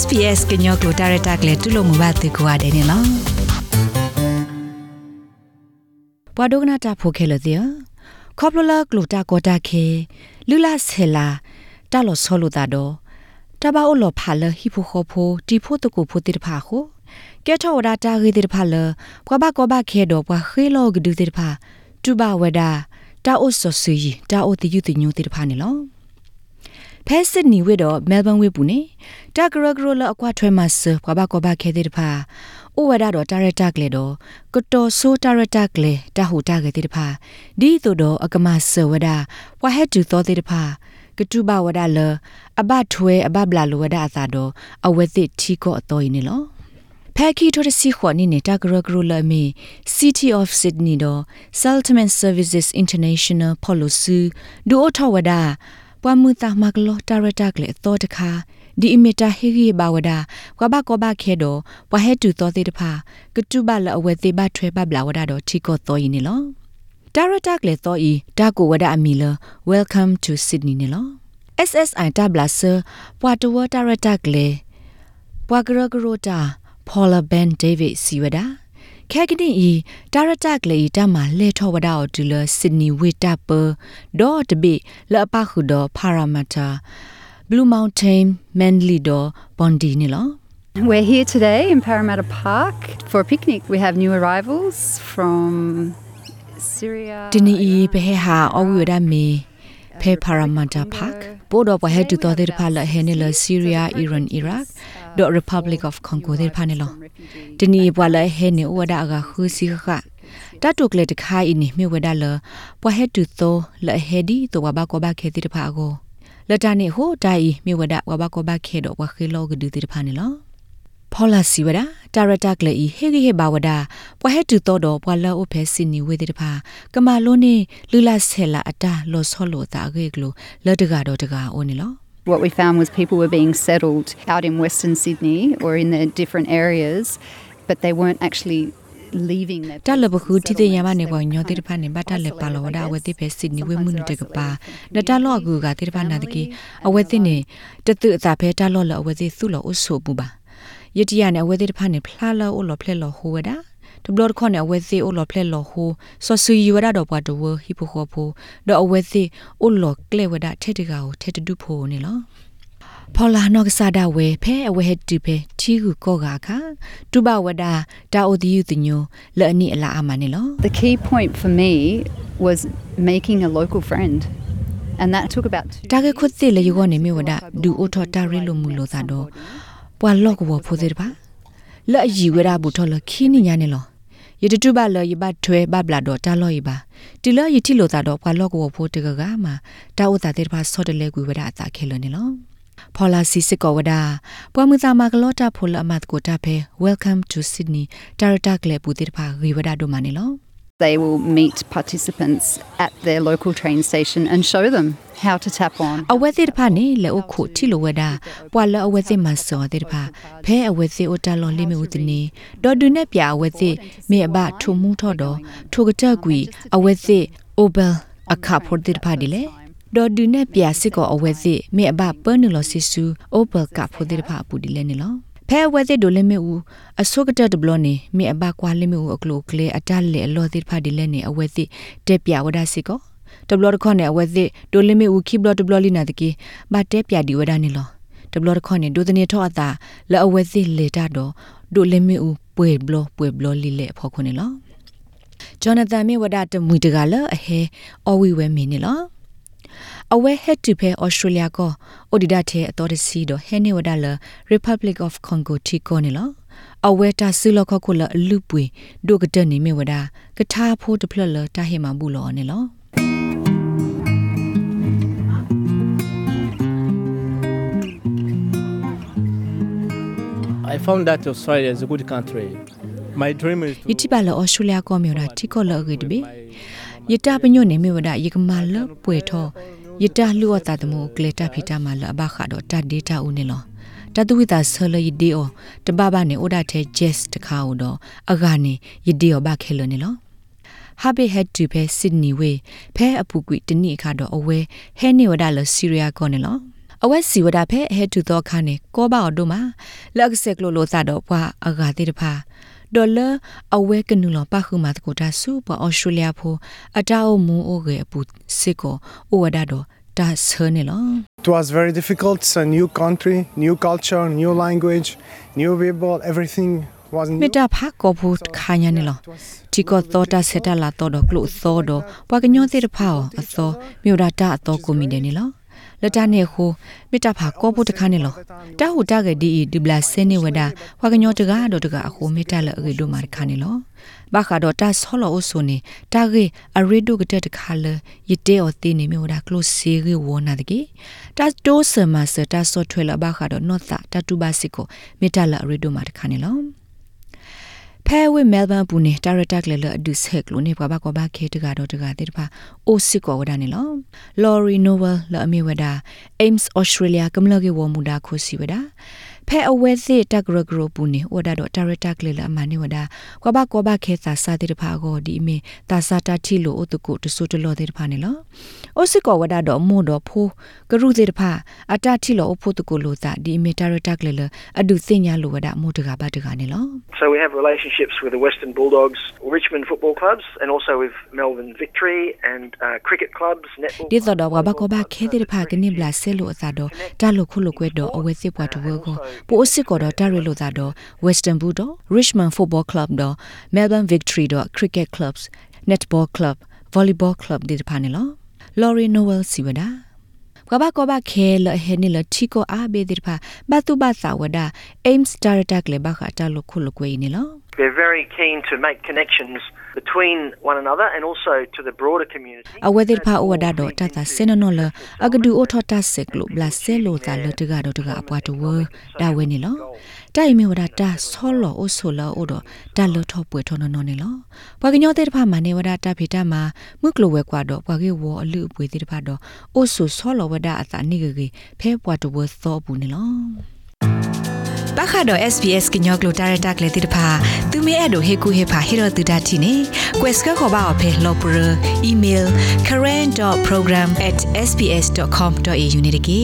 SPS ကညောကိုဒါရတာကလေးတူလို့မဘာတေကွာတယ်နော်ဘွာဒိုကနာတာဖိုခဲလို့တဲ့ခေါပလလကလူတာကိုတာခဲလူလာဆဲလာတာလို့ဆောလို့တာတော့တဘာအိုလောဖာလဟီဖိုခိုဖိုတီဖိုတကိုဖိုတိတဖာခိုကဲထော်ဒါတာဂေတိတဖာလဘွာဘကောဘခဲတော့ဘွာခေလောဂဒူတိတဖာတူဘဝဒါတာအိုဆဆူယီတာအိုတီယူတီညူတိတဖာနေလော ဖဲစစ်နီဝေတော့မဲလ်ဘန်ဝေပူနေတာဂရဂရလအကွာထွဲမဆဘဘကဘခဲတဲ့တဖာဥဝဒတော့တာရတာကလေတော့ကတော်ဆိုတာရတာကလေတဟူတာကတဲ့တဖာဒီတို့တော့အကမဆဝဒဝဟက်တူသောတဲ့တဖာကတူဘဝဒလအဘထွဲအဘဘလာလဝဒအသာတော့အဝဲသစ်ထီကောအတော်ရင်လောဖဲခီထိုတစီခွန်နိနေတာဂရဂရလမီ City of Sydney တော့ Settlement Services International Policy ဒူအထဝဒါ ပွားမှုတာမကလောတာရတာကလေတော့တခါဒီအမီတာဟေဂီဘာဝဒကွာဘကောဘခဲတော့ဝဟဲတူတော်သေးတဖာကတုဘလအဝဲသေးဘထွဲဘဘလာဝဒတော့ထီကောတော်ရင်လောတာရတာကလေတော့ဤဒါကိုဝဒအမီလ Welcome to Sydney နေလော SSI တဘလာဆပွာတဝတာရတာကလေပွာဂရဂရတာ Paula Ben David စီဝဒါ ခဲကတင်ဤတာရတက်လေတမလေထောဝဒါတူလဆစ်နီဝေတာပဒေါ်တဘီလပခုဒဖာရာမတာ Blue Mountain Manly Do Bondi ni lo We're here today in Parramatta Park for a picnic. We have new arrivals from Syria. Dini i pe ha awu da me pe Parramatta Park ပို့တော့ ဘဟဲတူတော်တဲ့ဖာလဟဲနေလဆီးရီးယားအီရန်အီရတ်ဒေါ် Republic of Congo တဲ့ဖာနေလောဒီနီဘွာလဟဲနေဝဒါကခူစီခတတုကလေတခိုင်နေမြဝဒါလဘဟဲတူသောလဟဲဒီတော့ဘာကောဘာခဲတဲ့ဖာကိုလတနေဟိုတိုင်မြဝဒါဝဘာကောဘာခဲတော့ဝခေလောကဒူတဲ့ဖာနေလော ဖောလာစီဝဒတာရတာကလေဟေဂီဟေဘာဝဒပွားဟဲတူတော့တော့ပွာလောအဖဲစင်နီဝေတဲ့တဖာကမာလုံးနေလူလာဆဲလာအတာလောဆောလောတာဂေကလိုလတကတော့တကာအိုနေလော What we found was people were being settled out in Western Sydney or in the different areas, but they weren't actually leaving their တလဘခုတိတဲ့ရမနေပေါ်ညောတိတဖာနေဘတ်တလက်ပါလောဒါဝတိဖဲစင်နီဝေမှုနတကပါနတလောအကူကတိတဖာနာတကေအဝတိနေတတုအသာဖဲတလောလအဝတိသုလောအဆုပူပါ ယတိယနဲ့အဝဲသေးတဖာနေဖလာလောအိုလောဖလက်လောဟိုဝဒါတဘလတ်ခွန်အဝဲသေးအိုလောဖလက်လောဟိုဆောဆူယူဝဒါတော့ပွားတဝဟီပိုခေါ်ဖိုတော့အဝဲသေးအိုလောကလေဝဒါထဲတကာကိုထဲတဒုဖိုနေလောဖော်လာနော့ကစားတာဝဲဖဲအဝဲဟက်တူဖဲချီကူကောကခါတူဘဝဒါတာအိုဒီယူတညိုလဲ့အနိအလာအမနေလော The key point for me was making a local friend. And that took about two တာကခွတ်တိလေယောနေမြဝဒါဒူအိုထော်တာရဲလိုမူလို့သာတော့ ပွာလော့ကဝဖိုသေးတပါလဲ့အီဝဲတာဘူးထော်လခင်းနေညာနေလောယတတုဘလယဘထွဲဘဘလာတော့တာလော့ယပါတီလော့ယတိလို့သာတော့ပွာလော့ကဝဖိုတကကမှာတာဥတာတဲ့တပါဆော့တလဲကွေဝဒအတာခဲလို့နေလောဖော်လာစီစစ်ကောဝဒါပွာမူသာမကလောတာဖိုလအမတ်ကိုတာဖဲ welcome to sydney တာရတာကလေပူတိတပါဂေဝဒဒိုမနေလော They will meet participants at their local train station and show them how to tap on. အဝဲစစ်တဖာနေလေအခုတီလိုဝဒါပွာလအဝဲစစ်မစောတဲ့တဖာဖဲအဝဲစစ်အိုတလောလိမေဦးတနေဒေါ်ဒူနဲ့ပြအဝဲစစ်မေအဘထုံမှုထော့တော့ထိုကတက်ကွီအဝဲစစ်အိုဘယ်အခါဖို့တဲ့တဖာဒီလေဒေါ်ဒူနဲ့ပြစစ်ကောအဝဲစစ်မေအဘပန်းနလောစစ်ဆူအိုဘယ်ကဖို့တဲ့တဖာပူဒီလေနေလော ဖဲဝဲစစ်ဒိုလေမေဦးအဆုကတတဘလနေမေအဘကွာလေမေဦးအကလိုကလေအတလေအလောတဲ့ဖာဒီလေနေအဝဲစစ်တက်ပြဝဒါစစ်ကောတဘလတခွန်နဲ့အဝဲစစ်ဒိုလီမီဦးခိဘလတဘလလီနာတကီဘာတဲပြဒီဝဒနေလောတဘလတခွန်နဲ့ဒိုတနေထောအတာလဲအဝဲစစ်လေတာတော့ဒိုလီမီဦးပွေဘလပွေဘလလီလေဖော်ခွနေလောဂျောနသန်မီဝဒတမွီတကလအဟဲအဝီဝဲမင်းနေလော အဝဲဟက်တူဖဲဩစတြေးလျကောအိုဒီဒါတဲ့အတော်တစီတော့ဟဲနေဝဒါလ Republic of Congo တီကောနေလောအဝဲတာဆူလခခုလလူပွေဒိုကတနေမြဝဒါကထားဖို့တဖလလတာဟေမဘူးလောနေလော I found that Australia is a good country. My dream is to ယတိပါလောဩစတြေးလျကောမြော်တာတိကောလောဂေတဘေ ယတာပညိုနေမြဝဒယကမာလပွေထောယတာလူဝတာတမိုကလေတာဖီတာမလအဘခါတော့တဒေတာဦးနေလောတတဝိတာဆလယဒီအောတဘဘနေဩဒါတဲ့ jazz တခါဦးတော့အဂါနေယဒီအောဘခဲလနေလော habe had to pay sydney way ဖဲအပူကွီတနိခါတော့အဝဲဟဲနေဝဒါလစီရီယာကောနေလောအဝက်စီဝဒဖဲဟဲတူတော့ခါနေကောပါအတို့မှာလက်ဆက်ကလိုလိုသာတော့ပွားအဂါတိတဖာ ဒေါ်လာအဝဲကနူလပခုမာတကိုတာဆူပအော်စတြေးလျဖိုအတာအမူအိုကေပူစစ်ကိုအိုဝဒါတော့တာဆာနေလော It was very difficult. It's a new country, new culture, new language, new people. Everything was new. မေတ္တာဖာကောဖူခါညာနေလော It was တီကောသောတာဆက်တလာတော့တော့ကလို့သောတော့ပွာကညောတဲ့တဖာအသောမြို့ဒတာအသောကိုမီတယ်နေ လောလတနေခုမေတ္တာဖာကောပုတခါနေလောတာဟူတာကဒီဒီဘလာစနေဝဒပွာကညောတကားတော့တကားအခုမေတ္တာလအေဒိုမာခါနေလောဘာခါတော့တာဆောလောအဆုနေတာဂေအရီဒိုကတဲ့တခါလယတေအသေးနေမြို့ဒါကလို့စီရီဝနာတကေတာတိုးဆမစတာဆော့ထွဲလဘာခါတော့နော့တာတတူဘာစီကိုမေတ္တာလအရီဒိုမာတခါနေလော ဖဲဝဲမဲလ်ဘန်ပူနေတာရတက်လေလအဒုဆက်လို့နေပါဘာကဘာခေတကတော့တကတဲ့တပါအိုစစ်ကောဝဒနေလောလော်ရီနိုဝယ်လအမီဝဒါအိမ်စ်ဩစတြေးလျကမလကေဝမူဒါခိုစီဝဒါ ဖဲအဝဲစစ်တက်ဂရဂရပူနေဝဒါတော့တာရတက်လေလအမနေဝဒါကဘာကဘာခေသာစာတဲ့တပါကိုဒီအမီတာစာတာချီလို့အတုကိုတဆူတလို့တဲ့တပါနေလောအိုစစ်ကောဝဒါတော့မို့တော့ဖိုးကရုတဲ့တပါအတချီလို့အဖို့တကိုလို့သာဒီအမီတာရတက်လေလအဒုစင်ညာလို့ဝဒါမို့တကဘာတကနေလော So we have relationships with the Western Bulldogs, Richmond football clubs, and also with Melbourne Victory and uh, cricket clubs, netball. ဒီတော့ဘာဘကဘာခဲတဲ့ဖာကနေဘလာဆဲလို့အသာတော့တာလို့ခုလို့ကွဲတော့အဝဲစစ်ပွားတဝဲကိုပိုအစ်စ်ကော်တော့ Terry လို့သာတော့ Western Bull တော့ Richmond Football Club တော့ Melbourne Victory တော့ Cricket Clubs Netball Club Volleyball Club တွေတဖာနေလော Laurie Noel စီဝဒါကဘာကဘာခဲလဟဲနီလတီကိုအာဘေဒီဖာဘတ်တူဘတ်သာဝဒါ Ames Director ကလေဘာခတာလခုလကွေးနေလော They're very keen to make connections between one another and also to the broader community. အဝဲဒီဖာအဝဒါတော့တတဆင်းနော်လအကဒူအိုထတာစက်ကလို့ဘလာဆဲလို့တာလတကတော့တကအပွားတဝဒါဝဲနေလောတိုင်မီဝဒါတာဆောလောအိုဆိုလောအိုတော့တာလထောပွေထောနော်နော်နေလောဘွာကညောတဲ့တဖာမနေဝဒါတာဖေတာမှာမှုကလိုဝဲကွာတော့ ဘွာကေဝအလူပွေတဲ့တဖာတော့အိုဆိုဆောလောဝဒါအတာနိဂဂေဖဲပွားတဝသောဘူးနေလောပခါတော့ SBS ကညောကလိုတာရတက်လေတိတဖာသူမဲအဲ့တို့ဟေကူဟေဖာဟေရတူဒတ်တီနေ quest ကခေါ်ပါအဖေလောပရ email current.program@sbs.com.au နေတကေ